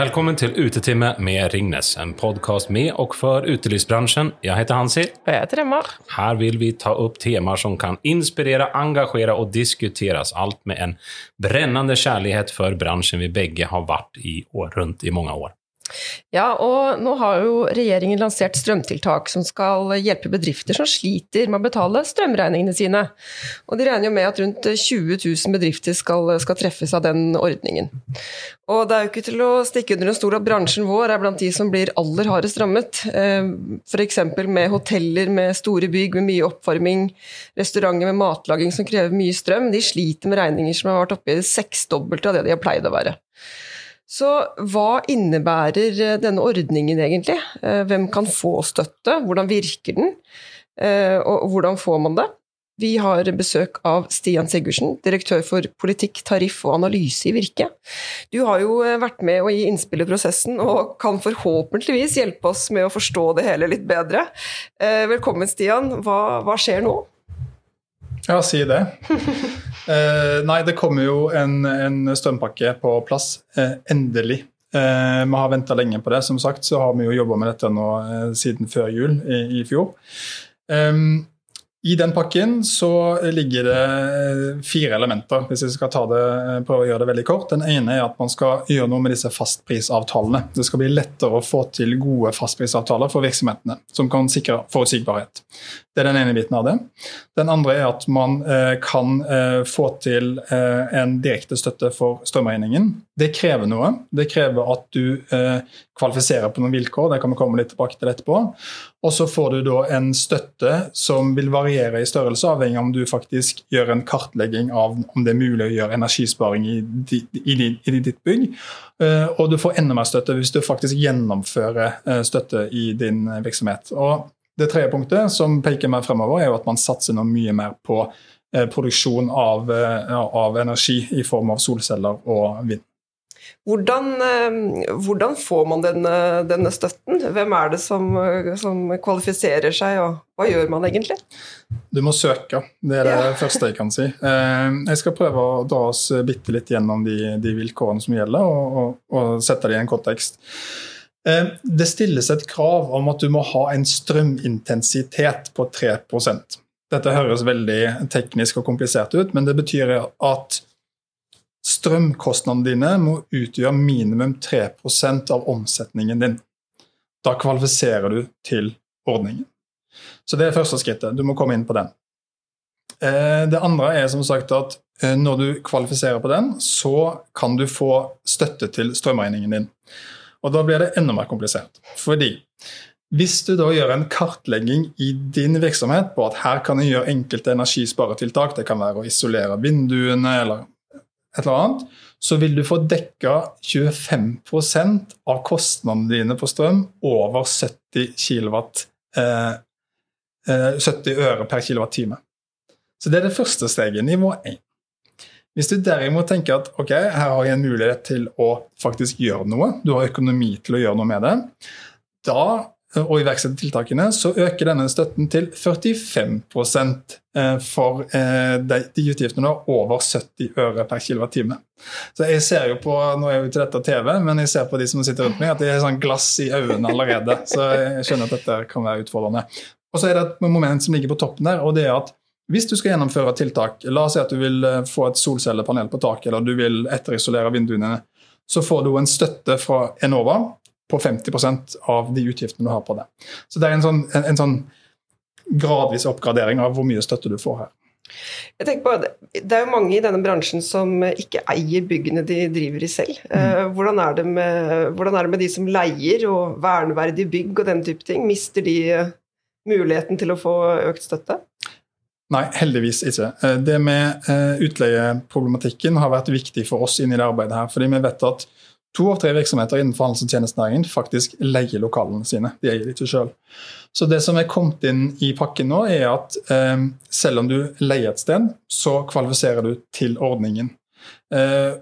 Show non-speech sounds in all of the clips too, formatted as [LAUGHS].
Välkommen til Utetimme med Ringnes, en podcast med og for utelivsbransjen. Jeg heter Hansi. Og jeg heter Emma. Her vil vi ta opp temaer som kan inspirere, engasjere og diskuteres. Alt med en brennende kjærlighet for bransjen vi begge har vært i og rundt i mange år. Ja, og nå har jo regjeringen lansert strømtiltak som skal hjelpe bedrifter som sliter med å betale strømregningene sine. Og de regner jo med at rundt 20 000 bedrifter skal, skal treffes av den ordningen. Og det er jo ikke til å stikke under en stol at bransjen vår er blant de som blir aller hardest rammet. F.eks. med hoteller med store bygg med mye oppvarming, restauranter med matlaging som krever mye strøm. De sliter med regninger som har vært oppe i det seksdobbelte av det de har pleid å være. Så hva innebærer denne ordningen egentlig? Hvem kan få støtte? Hvordan virker den? Og hvordan får man det? Vi har besøk av Stian Sigurdsen, direktør for politikk, tariff og analyse i Virke. Du har jo vært med å gi innspill i prosessen, og kan forhåpentligvis hjelpe oss med å forstå det hele litt bedre. Velkommen, Stian. Hva, hva skjer nå? Ja, si det. [LAUGHS] eh, nei, det kommer jo en, en strømpakke på plass. Eh, endelig. Eh, vi har venta lenge på det. Som sagt så har vi jo jobba med dette nå eh, siden før jul i, i fjor. I den pakken så ligger det fire elementer, hvis jeg skal det, prøve å gjøre det veldig kort. Den ene er at man skal gjøre noe med disse fastprisavtalene. Det skal bli lettere å få til gode fastprisavtaler for virksomhetene, som kan sikre forutsigbarhet. Det er den ene biten av det. Den andre er at man eh, kan eh, få til eh, en direkte støtte for strømregningen. Det krever noe. Det krever at du kvalifiserer på noen vilkår, det kan vi komme litt tilbake til etterpå. Og så får du da en støtte som vil variere i størrelse, avhengig av om du faktisk gjør en kartlegging av om det er mulig å gjøre energisparing i, ditt bygg. Og du får enda mer støtte hvis du faktisk gjennomfører støtte i din virksomhet. Og det tredje punktet som peker mer fremover, er jo at man satser nå mye mer på eh, produksjon av, eh, av, energi i form av solceller og vind. Hvordan, eh, hvordan får man denne, denne, støtten? Hvem er det som, som, kvalifiserer seg, og hva gjør man egentlig? Du må søke, det er det ja. første jeg kan si. Jeg skal prøve å dra oss bitte litt gjennom de, de vilkårene som gjelder, og, og, og sette det i en kontekst. Eh, det stilles et krav om at du må ha en strømintensitet på 3% Dette høres veldig teknisk og komplisert ut, men det betyr at strømkostnadene dine må utgjøre minimum 3% av omsetningen din. Da kvalifiserer du til ordningen. Så det er første skrittet. Du må komme inn på den. Eh, det andre er som sagt at eh, når du kvalifiserer på den, så kan du få støtte til strømregningen din. Og da blir det enda mer komplisert. Fordi hvis du da gjør en kartlegging i din virksomhet på at her kan jeg gjøre enkelte energisparetiltak, det kan være å isolere vinduene eller et eller annet, så vil du få dekka 25% av kostnadene dine på strøm over 70 kilowatt, eh, 70 eh, øre per kilowattime. Så det er det første steget, nivå 1. Hvis du derimot tenker at ok, her har jeg en mulighet til å faktisk gjøre noe, du har økonomi til å gjøre noe med det, da og iverksette tiltakene, så øker denne støtten til 45 eh, for eh, de utgiftene over 70 øre per kWt. Så jeg ser jo på nå er jeg jo til dette TV, men jeg ser på de som sitter rundt meg, at de har sånn glass i øynene allerede. Så jeg skjønner at dette kan være utfordrende. Og så er det et moment som ligger på toppen der, og det er at hvis du skal gjennomføre tiltak, la oss si at du vil eh, få et solcellepanel på taket, eller du vil etterisolere vinduene, så får du en støtte fra Enova på 50% av de utgiftene du har på det. Så det er en sånn, en, en sånn gradvis oppgradering av hvor mye støtte du får her. Jeg tenker på, Det er jo mange i denne bransjen som ikke eier byggene de driver i selv. Mm. Eh, hvordan, er med, hvordan, er det med, de som leier og verneverdige bygg og den type ting? Mister de eh, muligheten til å få økt støtte? Nei, heldigvis ikke. Eh, det med utleieproblematikken har vært viktig for oss inn i det arbeidet her. fordi vi vet at to av tre virksomheter innenfor handels- og tjenestenæringen faktisk leier lokalene sine. De eier de ikke sjøl. Så det som er kommet inn i pakken nå, er at eh, selv om du leier et sted, så kvalifiserer du til ordningen. Eh,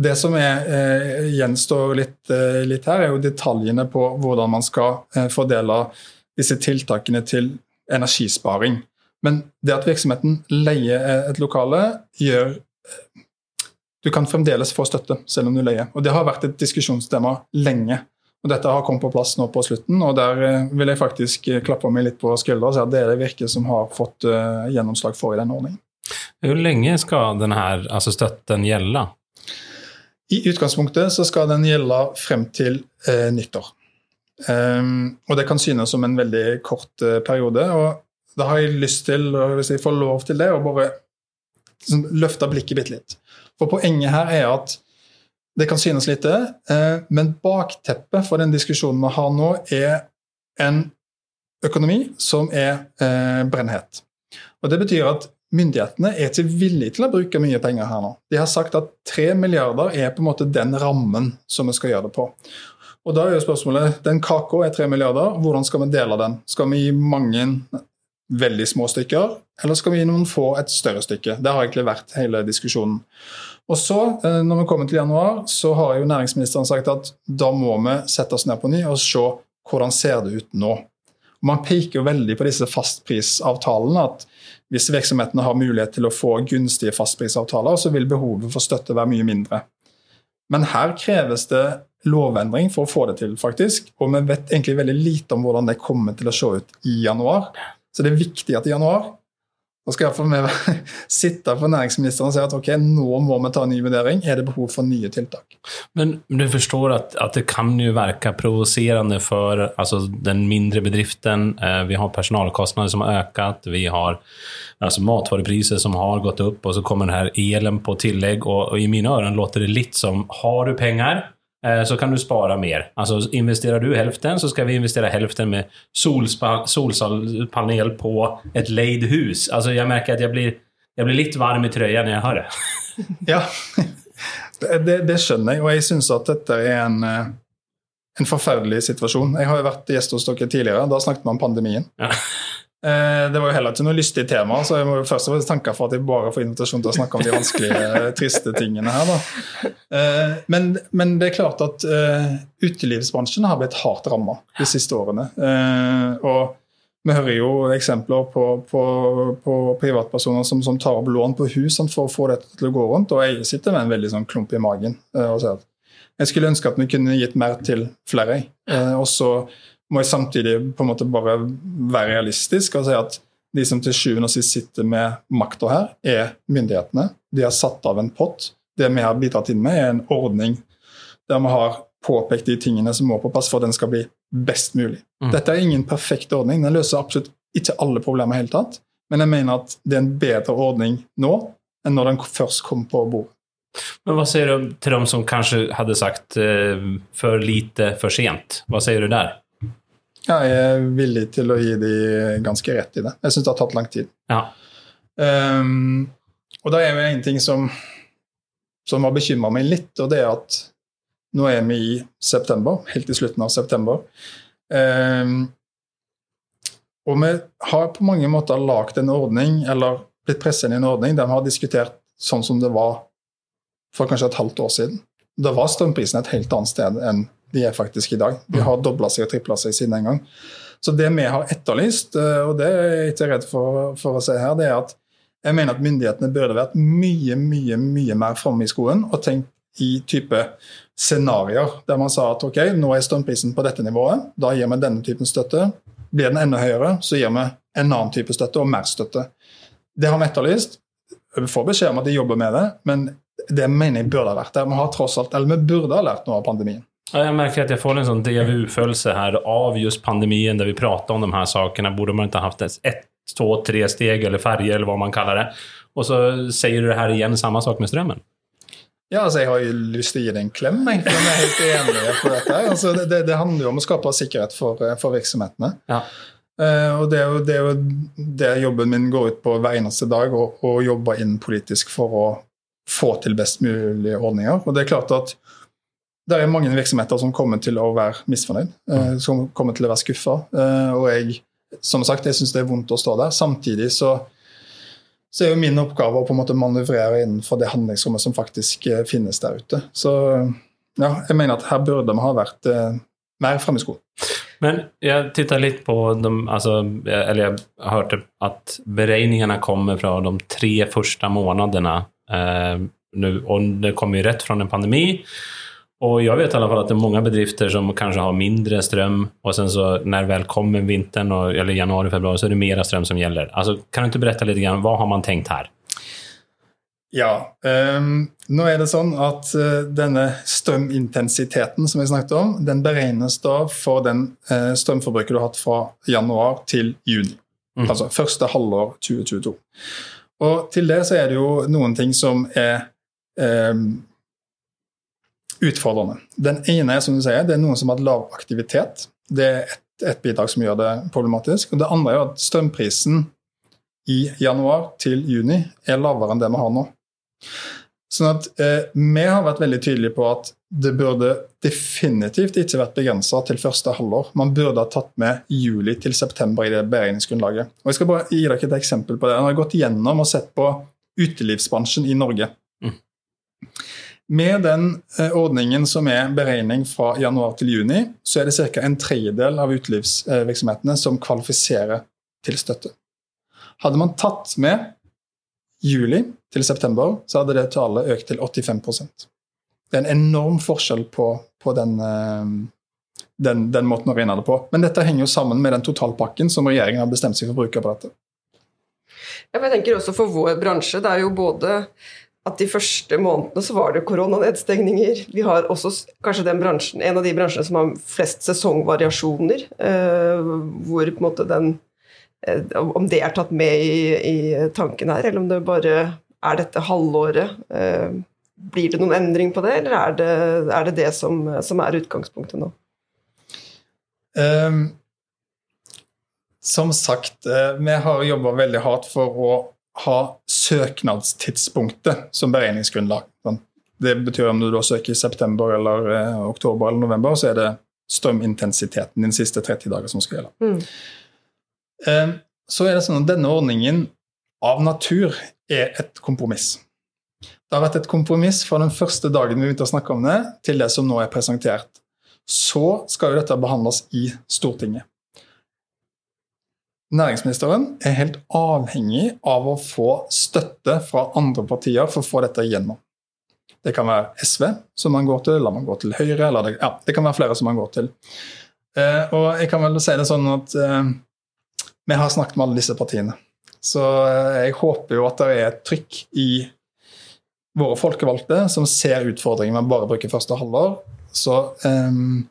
det som er, eh, gjenstår litt, eh, litt, her, er jo detaljene på hvordan man skal fordele disse tiltakene til energisparing. Men det at virksomheten leier et lokale, gjør du kan fremdeles få støtte selv om du leier. Og Det har vært et diskusjonstema lenge. Og Dette har kommet på plass nå på slutten, og der eh, vil jeg faktisk eh, klappe meg litt på skuldra og si at det er det Virke som har fått uh, gjennomslag for i den ordningen. Hvor lenge skal denne altså støtten gjelde? I utgangspunktet så skal den gjelde frem til uh, nyttår. Um, og det kan synes som en veldig kort uh, periode. og Da har jeg lyst til, hvis jeg får lov til det, å bare liksom, løfte blikket bitte litt. For poenget her er at det kan synes lite, uh, men bakteppet for den diskusjonen vi har nå, er en økonomi som er uh, brennhet. Og Det betyr at myndighetene er ikke villige til å bruke mye penger her nå. De har sagt at 3 milliarder er på en måte den rammen som vi skal gjøre det på. Og da er jo spørsmålet Den kaka er 3 milliarder, hvordan skal vi dele den? Skal vi gi mange veldig små stykker, eller skal vi gi noen få et større stykke? Det har egentlig vært hele diskusjonen. Og så, eh, når vi kommer til januar, så har jo næringsministeren sagt at da må vi sette oss ned på ny og se hvordan ser det ut nå. Og man peker jo veldig på disse fastprisavtalene. at Hvis virksomhetene har mulighet til å få gunstige fastprisavtaler, så vil behovet for støtte være mye mindre. Men her kreves det lovendring for å få det til, faktisk. Og vi vet egentlig veldig lite om hvordan det kommer til å se ut i januar. Så det er viktig at i januar da skal iallfall vi [LAUGHS] sitte på næringsministeren og si at ok, nå må vi ta en ny vurdering. Er det behov for nye tiltak? Men du forstår at, at det kan jo virke provoserende for altså, den mindre bedriften. Eh, vi har personalkostnader som har økt. Vi har altså, matvarepriser som har gått opp, og så kommer denne elen på tillegg. Og, og i mine ører låter det litt som har du penger så kan du spara mer. Alltså investerar du hälften så ska vi investera hälften med solpanel på ett leid hus. Alltså jag märker att jag blir, jag blir litt varm i trøya når jeg hører det. [LAUGHS] ja, [LAUGHS] det, det, skjønner jeg, og jeg syns at dette er en, eh, en forferdelig situasjon. Jeg har jo vært gjest hos dere tidligere. Da snakket vi om pandemien. Ja. Eh, det var jo heller ikke noe lystig tema, så jeg må jo først og fremst tanke for at jeg bare får invitasjon til å snakke om de vanskelige, [LAUGHS] triste tingene her. Da. Eh, men, men det er klart at uh, utelivsbransjen har blitt hardt ramma de siste årene. Og vi hører jo eksempler på, på, på privatpersoner som, som, tar opp lån på hus for å få dette til å gå rundt, og jeg sitter med en veldig sånn klump i magen og sier at jeg skulle ønske at vi kunne gitt mer til flere. Og så må jeg samtidig på en måte bare være realistisk og si at de som til sjuende og sist sitter med makta her, er myndighetene. De har satt av en pott. Det vi har bidratt inn med, er en ordning der vi har påpekt de tingene som må på plass for at den skal bli best mulig. Mm. Dette er ingen perfekt ordning. Den løser absolutt ikke alle problemer i hele tatt. Men jeg mener at det er en bedre ordning nå enn når den først kom på bordet. Men hva sier du til dem som kanskje hadde sagt eh, for lite, for sent? Hva sier du der? Ja, jeg er villig til å gi de ganske rett i det. Jeg syns det har tatt lang tid. Ja. Um, og da er det en ting som, som har bekymra meg litt, og det er at nå er vi i september, helt i slutten av september. Um, og vi har på mange måter lagd en ordning, eller blitt presset inn i en ordning der vi har diskutert sånn som det var for kanskje et halvt år siden. Da var strømprisen et helt annet sted enn de er faktisk i dag. De mm. har dobla seg og tripla seg siden den gang. Så det vi har etterlyst, eh, og det er jeg ikke redd for, for å si her, det er at jeg mener at myndighetene burde vært mye, mye mye mer framme i skoen og tenkt i type scenarioer der man sa at ok, nå er strømprisen på dette nivået, da gir vi denne typen støtte. Blir den enda høyere, så gir vi en annen type støtte og mer støtte. Det har vi etterlyst. Vi får beskjed om at de jobber med det, men det mener jeg burde ha vært der. Vi har tross alt, eller vi burde ha lært noe av pandemien. Jeg merker at jeg får en sånn déjà vu-følelse her av just pandemien, der vi prater om de her sakene. Burde man ikke hatt ett, to, tre steg eller ferger, eller hva man kaller det? Og så sier du det her igjen, samme sak med strømmen. Ja, altså Jeg har jo lyst til å gi det en klem, jeg, for jeg er helt enig på dette. Altså, det, det, det, handler jo om å skape sikkerhet for, for virksomhetene. Ja. Uh, og det er, jo, det er, jo, det jobben min går ut på hver eneste dag, å jobbe inn politisk for å få til best mulige ordninger. Og det er klart at det er mange virksomheter som kommer til å være misfornøyd, eh, som kommer til å være skuffa. Eh, og jeg, som sagt, jeg syns det er vondt å stå der. Samtidig så, så er jo min oppgave å på en måte manøvrere innenfor det handlingsrommet som faktisk eh, finnes der ute. Så ja, jeg mener at her burde vi ha vært mer framme i skoen. Men jeg titta litt på de, altså, eller jeg hørte at beregningene kommer fra de tre første månedene. Eh, nu, og det kommer jo rett fra en pandemi. Och jag vet i alla fall att det är många bedrifter som kanske har mindre ström och sen så när väl kommer vintern, och, eller januari, februari, så är det mera ström som gäller. Alltså, kan du inte berätta lite grann, vad har man tänkt här? Ja. Um, nå er det sånn at uh, denne strømintensiteten som vi snakket om, den beregnes da for den uh, strømforbruket du har hatt fra januar til juni. Mm. Altså første halvår 2022. Og til det så er det jo noen ting som er um, utfordrende. Den ene er som du sier, det er noen som har hatt lav aktivitet. Det er et, et bidrag som gjør det problematisk. Og det andre er at strømprisen i januar til juni er lavere enn det vi har nå. Sånn at eh, Vi har vært veldig tydelige på at det burde definitivt ikke vært begrensa til første halvår. Man burde ha tatt med juli til september i det beregningsgrunnlaget. Og Jeg skal bare gi dere et eksempel på det. Jeg har gått gjennom og sett på utelivsbransjen i Norge. Mm. Med den eh, ordningen som er beregning fra januar til juni, så er det ca. en tredjedel av utelivsvirksomhetene som kvalifiserer til støtte. Hadde man tatt med juli til september, så hadde det tallet økt til 85% Det er en enorm forskjell på, på den, eh, den, den, måten å regne det på. Men dette henger jo sammen med den totalpakken som regjeringen har bestemt seg for å bruke på dette. Jeg tenker også For vår bransje, det er jo både at de første månedene så var det koronanedstengninger. Vi har også kanskje bransjen, en av de bransjene som har flest sesongvariasjoner. Eh, hvor på en måte den Eh, om det er tatt med i, i, tanken her, eller om det bare er dette halvåret. Eh, blir det noen endring på det, eller er det er det, det som, som, er utgangspunktet nå? Um, som sagt, vi har jobba veldig hardt for å ha søknadstidspunktet som beregningsgrunnlag. Det betyr om du da søker i september eller eh, oktober eller november, så er det strømintensiteten de siste 30 dager som skal gjelde. Mm. Eh, så er det sånn at denne ordningen av natur er et kompromiss. Det har vært et kompromiss fra den første dagen vi begynte å snakke om det, til det som nå er presentert. Så skal jo dette behandles i Stortinget. Næringsministeren er helt avhengig av å få støtte fra andre partier for å få dette igjennom. Det kan være SV som man går til, eller man går til Høyre, eller det, ja, det kan være flere som man går til. Eh, og jeg kan vel si det sånn at eh, vi har snakket med alle disse partiene. Så eh, jeg håper jo at det er et trykk i våre folkevalgte som ser utfordringen med å bare bruke første halvår. Så um,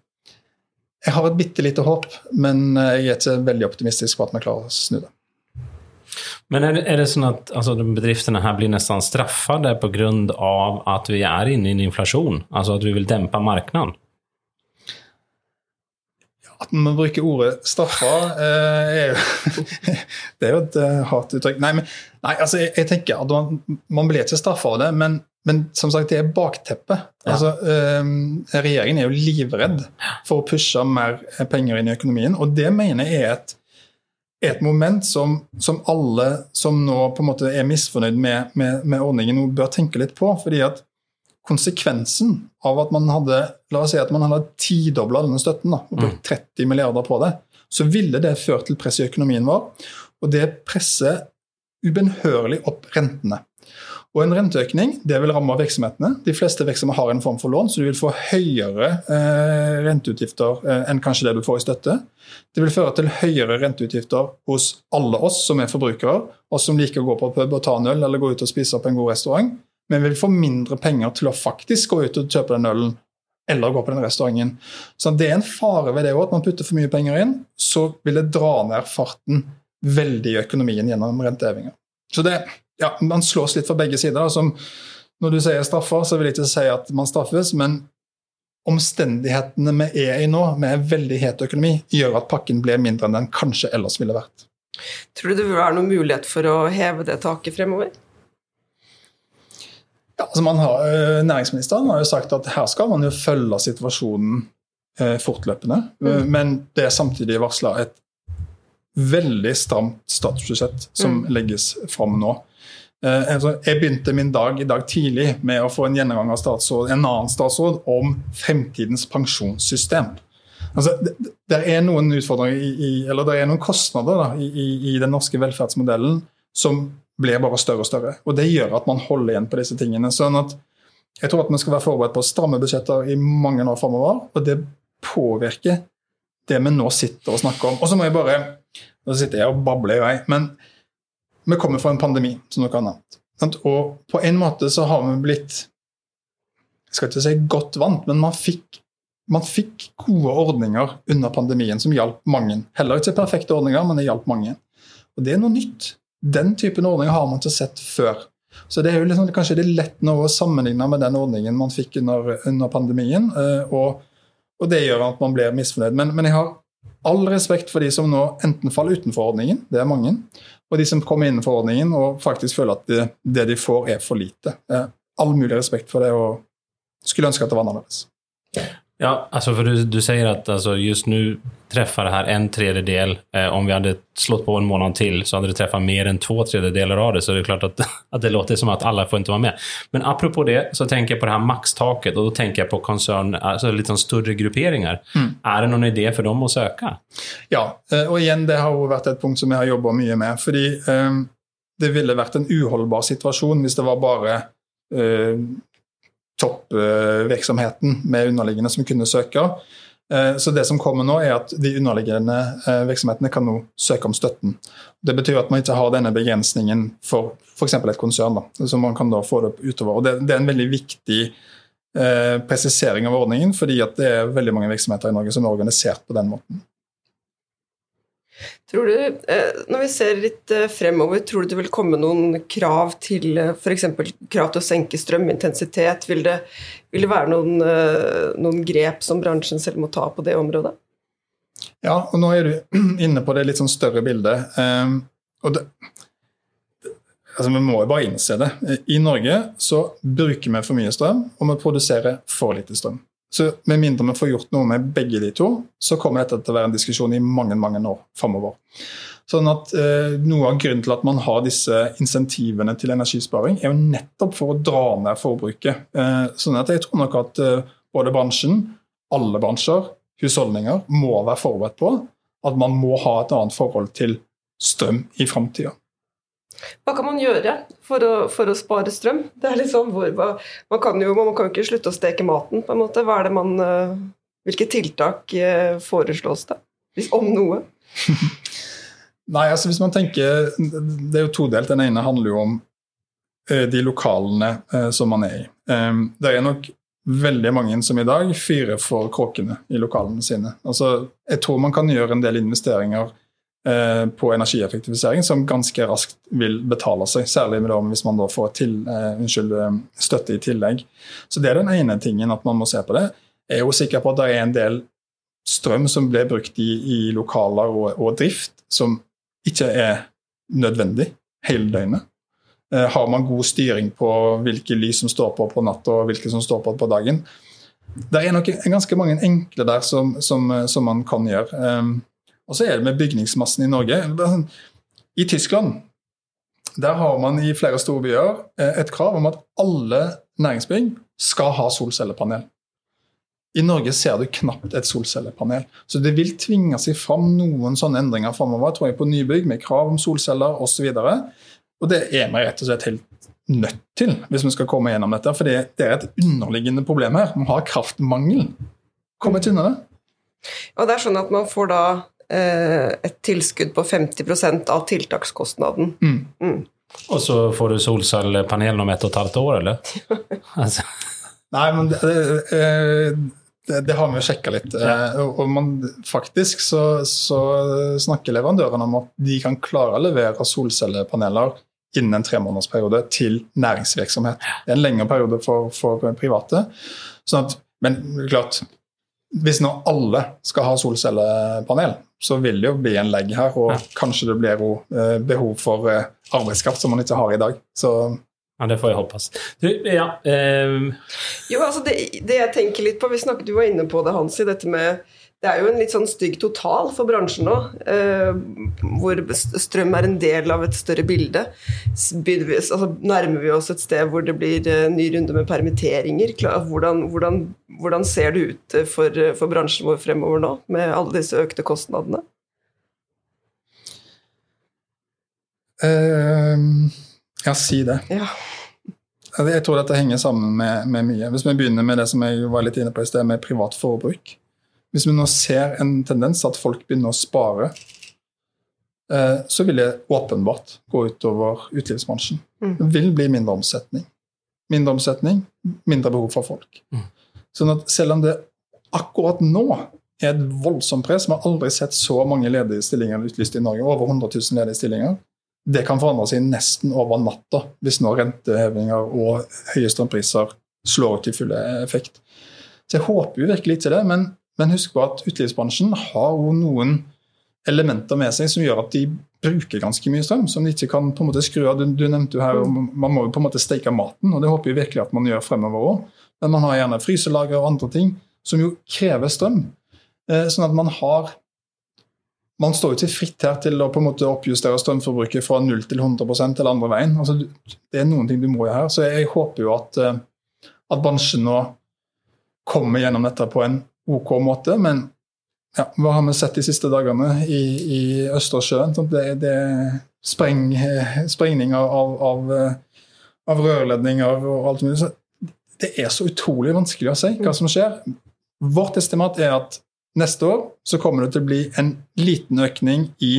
jeg har et bitte lite håp, men eh, jeg er ikke veldig optimistisk på at vi klarer å snu det. Men er det, er det sånn at altså, bedriftene her blir nesten straffet pga. at vi er inne i en inflasjon? Altså at vi vil dempe markedet? At man bruker ordet 'straffa', eh, er jo [LAUGHS] Det er jo et hatuttrykk. uttrykk. Nei, men, nei, altså, jeg, jeg, tenker at man, man blir ikke straffa av det, men, men, som sagt, det er bakteppet. Ja. Altså, eh, regjeringen er jo livredd for å pushe mer penger inn i økonomien, og det mener jeg er et, et moment som, som, alle som nå på en måte er misfornøyd med, med, med ordningen, bør tenke litt på. fordi at konsekvensen av at man hadde la oss si at man hadde tidobla denne støtten da, og brukt 30 mm. milliarder på det, så ville det ført til press i økonomien vår. Og det presser ubønnhørlig opp rentene. Og En renteøkning det vil ramme virksomhetene. De fleste virksomheter har en form for lån, så du vil få høyere eh, renteutgifter eh, enn kanskje det du får i støtte. Det vil føre til høyere renteutgifter hos alle oss som er forbrukere, oss som liker å gå på pub og ta en øl eller gå ut og spise på en god restaurant men vil få mindre penger til å faktisk gå ut og kjøpe den ølen eller gå på den restauranten. Så Det er en fare ved det òg, at man putter for mye penger inn, så vil det dra ned farten veldig i økonomien gjennom rentehevinger. Så det, ja, Man slås litt fra begge sider. Som når du sier straffer, så vil jeg ikke si at man straffes, men omstendighetene vi er i nå, med veldig het økonomi, gjør at pakken blir mindre enn den kanskje ellers ville vært. Tror du det vil være noen mulighet for å heve det taket fremover? Ja, altså har, eh, næringsministeren har jo sagt at her skal man jo følge situasjonen eh, fortløpende. Mm. Eh, men det er samtidig varsla et veldig stramt statsbudsjett som mm. legges fram nå. Altså, jeg begynte min dag i dag tidlig med å få en gjennomgang av statsråd, en annen statsråd om fremtidens pensjonssystem. Altså, det, det, er noen utfordringer i, i, eller det er noen kostnader da, i, i, den norske velferdsmodellen som blir bare større og større. Og det gjør at man holder igjen på disse tingene. sånn at jeg tror at vi skal være forberedt på stramme budsjetter i mange år framover, og det påvirker det vi nå sitter og snakker om. Og så må jeg bare Nå sitter jeg og babler, i vei, men vi kommer fra en pandemi, som noe annet. Og på en måte så har vi blitt Jeg skal ikke si godt vant, men man fikk, man fikk gode ordninger under pandemien som hjalp mange. Heller ikke perfekte ordninger, men det hjalp mange. Og det er noe nytt. Den typen ordninger har man ikke sett før. Så det er jo liksom, kanskje er lett nå å sammenligne med den ordningen man fikk under, under pandemien. Eh, og, og, det gjør at man blir misfornøyd. Men, men, jeg har all respekt for de som nå enten faller utenfor ordningen, det er mange, og de som kommer innenfor ordningen og faktisk føler at det, det de får, er for lite. Eh, all mulig respekt for det, og skulle ønske at det var annerledes. Ja, alltså för du, du säger att alltså just nu träffar det här en tredjedel. Eh, om vi hade slått på en månad till så hade det träffat mer än två tredjedelar av det. Så det är klart att, [LAUGHS] att det låter som att alla får inte vara med. Men apropå det så tänker jag på det här maxtaket och då tänker jag på koncern, alltså lite större grupperingar. Mm. Är det någon idé för dem att söka? Ja, og och igen det har vært et punkt som jeg har jobba mye med. fordi eh, det ville vært en uholdbar situasjon hvis det var bare eh, toppvirksomheten med underliggende som kunne søke. Eh, så det som kommer nå er at De underliggende eh, virksomhetene kan nå søke om støtten. Det betyr at man ikke har denne begrensningen for f.eks. et konsern. Da, så man kan da få det utover. Og det, er en veldig viktig eh, presisering av ordningen, fordi det er veldig mange virksomheter i Norge som er organisert på den måten. Tror du, eh, Når vi ser litt eh, fremover, tror du det vil komme noen krav til eh, f.eks. krav til å senke strømintensitet? Vil det, vil det være noen, noen, grep som bransjen selv må ta på det området? Ja, og nå er du [CLEARS THROAT] inne på det litt sånn større bildet. Ehm, og det, altså Vi må jo bare innse det. I Norge så bruker vi for mye strøm, og vi produserer for lite strøm. Så med mindre vi får gjort noe med begge de to, så kommer dette til å være en diskusjon i mange mange år framover. Sånn at eh, Noe av grunnen til at man har disse insentivene til energisparing, er jo nettopp for å dra ned forbruket. Eh, sånn at jeg tror nok at eh, både bransjen, alle bransjer, husholdninger, må være forberedt på at man må ha et annet forhold til strøm i framtida. Hva kan man gjøre for å, for å spare strøm? Det er liksom hvor, man, kan jo, man kan ikke slutte å steke maten, på en måte. Hva er det man, eh, hvilke tiltak eh, foreslås det? Hvis om noe? [LAUGHS] Nei, altså hvis man tenker Det er jo todelt. Den ene handler jo om eh, de lokalene som man er i. Det er nok veldig mange som i dag fyrer for kråkene i lokalene sine. Altså, jeg tror man kan gjøre en del investeringer på energieffektivisering som ganske raskt vil betale seg. Særlig hvis man da får til, uh, unnskyld, eh, støtte i tillegg. Så Det er den ene tingen at man må se på det. Jeg er jo sikker på at det er en del strøm som blir brukt i, i lokaler og, og, drift som ikke er nødvendig hele døgnet. Har man god styring på hvilke lys som står på på natta og hvilke som står på på dagen? Det er nok ganske mange enkle der som, som, som man kan gjøre. Og så er det med bygningsmassen i Norge. I Tyskland der har man i flere store byer eh, et krav om at alle næringsbygg skal ha solcellepanel. I Norge ser du knapt et solcellepanel. Så det vil tvinge seg fram noen sånne endringer framover tror jeg, på nybygg med krav om solceller osv. Og, og det er vi rett og slett helt nødt til hvis vi skal komme gjennom dette. For det, er et underliggende problem her. Vi har kraftmangel. Kommer ikke unna det. Og det er sånn at man får da et tilskudd på 50% av tiltakskostnaden. Mm. Mm. Og så får du solcellepanel om ett og et halvt år, eller? [LAUGHS] altså. Nei, men det, det, det, har vi jo sjekka litt. Ja. Eh, og man, faktisk så, så, snakker leverandørene om at de kan klare å levere solcellepaneler innen en tremånedersperiode til næringsvirksomhet. Det er en lengre periode for, for private. Sånn at, men klart, hvis nå alle skal ha solcellepanel, så vil det jo bli en legg her. Og ja. kanskje det blir jo eh, behov for eh, arbeidskraft som man ikke har i dag. Så ja, det får jeg håpe. Du, ja um... Jo, altså det, det, jeg tenker litt på Vi snakket, Du var inne på det, Hansi, dette med det er jo en litt sånn stygg total for bransjen nå, eh, hvor strøm er en del av et større bilde. Altså, nærmer vi oss et sted hvor det blir eh, ny runde med permitteringer? Hvordan, hvordan, hvordan ser det ut eh, for, for, bransjen vår fremover nå, med alle disse økte kostnadene? Uh, Ja, si det. Ja. Jeg tror dette henger sammen med, med mye. Hvis vi begynner med det som jeg var litt inne på i sted, med privat forbruk. Hvis vi nå ser en tendens at folk begynner å spare, eh, så vil det åpenbart gå utover utelivsbransjen. Mm. Det vil bli mindre omsetning. Mindre omsetning, mindre behov for folk. Mm. Sånn at selv om det akkurat nå er et voldsomt press, vi har aldri sett så mange ledige stillinger utlyst i Norge, over 100 000 ledige stillinger, det kan forandre seg nesten over natta hvis nå rentehevinger og høye strømpriser slår ut i full effekt. Så jeg håper jo virkelig ikke det, men, men husk på at utelivsbransjen har jo noen elementer med seg som gjør at de bruker ganske mye strøm, som de ikke kan på en måte skru av. Du, du nevnte jo her, Man må jo på en måte steke maten, og det håper jeg virkelig at man gjør fremover òg. Men man har gjerne fryselager og andre ting som jo krever strøm. Eh, sånn at man har man står jo ikke fritt her til å på en måte oppjustere strømforbruket fra 0 til 100% eller andre veien. Altså, det er noen ting du må gjøre her. Så jeg håper jo at, eh, at bransjen nå kommer gjennom dette på en OK måte. Men ja, hva har vi sett de siste dagene i, i Østersjøen? Sånn, det, det er spreng, sprengninger av, av, av, rørledninger og alt mulig. Så det er så utrolig vanskelig å si hva som skjer. Vårt estimat er at Neste år så kommer det til å bli en liten økning i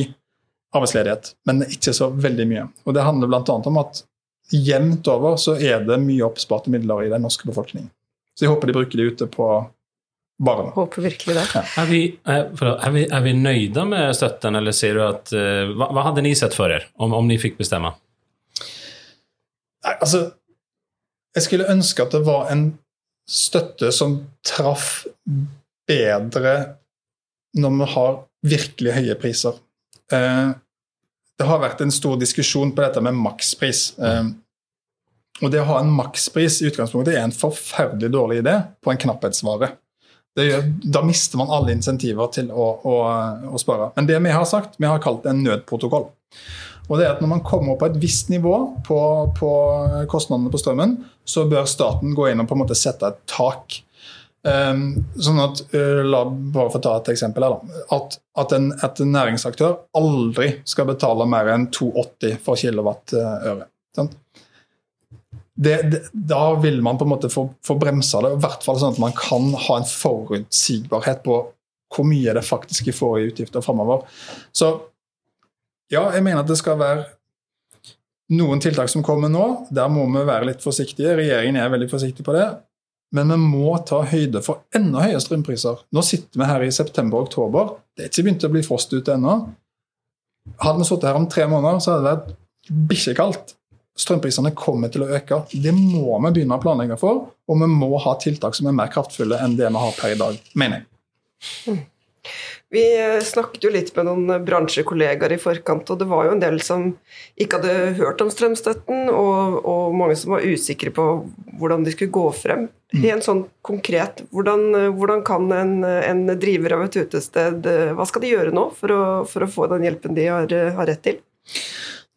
arbeidsledighet, men ikke så veldig mye. Og Det handler bl.a. om at jevnt over så er det mye oppsparte midler i den norske befolkningen. Så jeg håper de bruker de ute på barna. Håper virkelig det. Ja. Er, vi, er, er, vi, er vi nøyde med støtten, eller sier du at uh, hva, hva, hadde ni sett for dere, om, om ni fikk bestemme? Nei, altså Jeg skulle ønske at det var en støtte som traff bedre når vi har virkelig høye priser. Eh, det har vært en stor diskusjon på dette med makspris. Eh, og det å ha en makspris i utgangspunktet er en forferdelig dårlig idé på en knapphetsvare. Gjør, da mister man alle insentiver til å, å, å, spare. Men det vi har sagt, vi har kalt det en nødprotokoll. Og det er at Når man kommer på et visst nivå på, på kostnadene på strømmen, så bør staten gå inn og på en måte sette et tak. Um, sånn at, uh, la bare få ta et eksempel her, da. At, at, en, en, næringsaktør aldri skal betale mer enn 2,80 for kilowattøre. Det, det, da vil man på en måte få, få bremsa det, i hvert fall sånn at man kan ha en forutsigbarhet på hvor mye det faktisk får i utgifter framover. Så ja, jeg mener at det skal være noen tiltak som kommer nå. Der må vi være litt forsiktige. Regjeringen er veldig forsiktig på det. Men vi må ta høyde for enda høyere strømpriser. Nå sitter vi her i september-oktober. Det er ikke begynt å bli frost ute ennå. Hadde vi sittet her om tre måneder, så hadde det vært bikkjekaldt. Strømprisene kommer til å øke. Det må vi begynne å planlegge for, og vi må ha tiltak som er mer kraftfulle enn det vi har per i dag, mener jeg. Vi snakket jo litt med noen bransjekollegaer i forkant, og det var jo en del som ikke hadde hørt om strømstøtten, og, og mange som var usikre på hvordan de skulle gå frem. Mm. En sånn konkret, hvordan, hvordan kan en, en, driver av et utested Hva skal de gjøre nå for å, for å få den hjelpen de har, har rett til?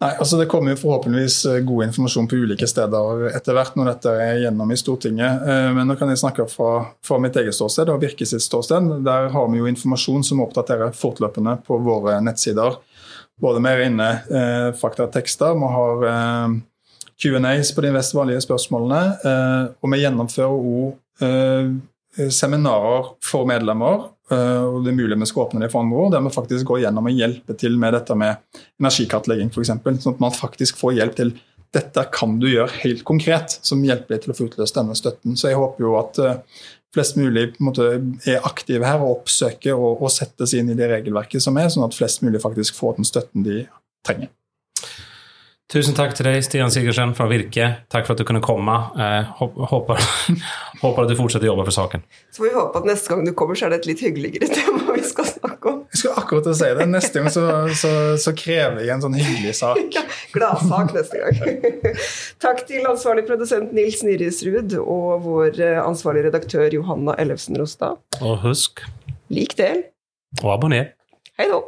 Nei, altså Det kommer jo forhåpentligvis eh, god informasjon på ulike steder etter hvert når dette er gjennom i Stortinget. Eh, men nå kan jeg snakke fra, fra mitt eget ståsted og Virke sitt ståsted. Der har vi jo informasjon som oppdaterer fortløpende på våre nettsider. Både med inne eh, faktatekster, vi har eh, Q&As på de mest vanlige spørsmålene. Eh, og vi gjennomfører òg eh, seminarer for medlemmer Eh, og det er mulig vi skal åpne det for andre år, der vi faktisk går gjennom og hjelper til med dette med energikartlegging f.eks. Sånn at man faktisk får hjelp til dette kan du gjøre helt konkret, som hjelper deg til å få utløst denne støtten. Så jeg håper jo at eh, flest mulig måte, er aktive her og oppsøker og, og settes inn i det regelverket som er, sånn at flest mulig faktisk får den støtten de trenger. Tusen takk til deg, Stian Sigersen fra Virke. Takk for at du kunne komme. Eh, håper, [LAUGHS] håper, at du fortsetter å jobbe for saken. Så får vi håpe at neste gang du kommer, så er det et litt hyggeligere [LAUGHS] tema vi skal snakke om. Jeg skal akkurat si det. Neste gang så, så, så krever jeg en sånn hyggelig sak. [LAUGHS] Ja, Gladsak neste gang. takk til ansvarlig produsent Nils Nyrisrud og vår ansvarlig ansvarlige redaktør Johanna Ellefsen Rostad. Og husk Lik del. Og abonner. Hei da.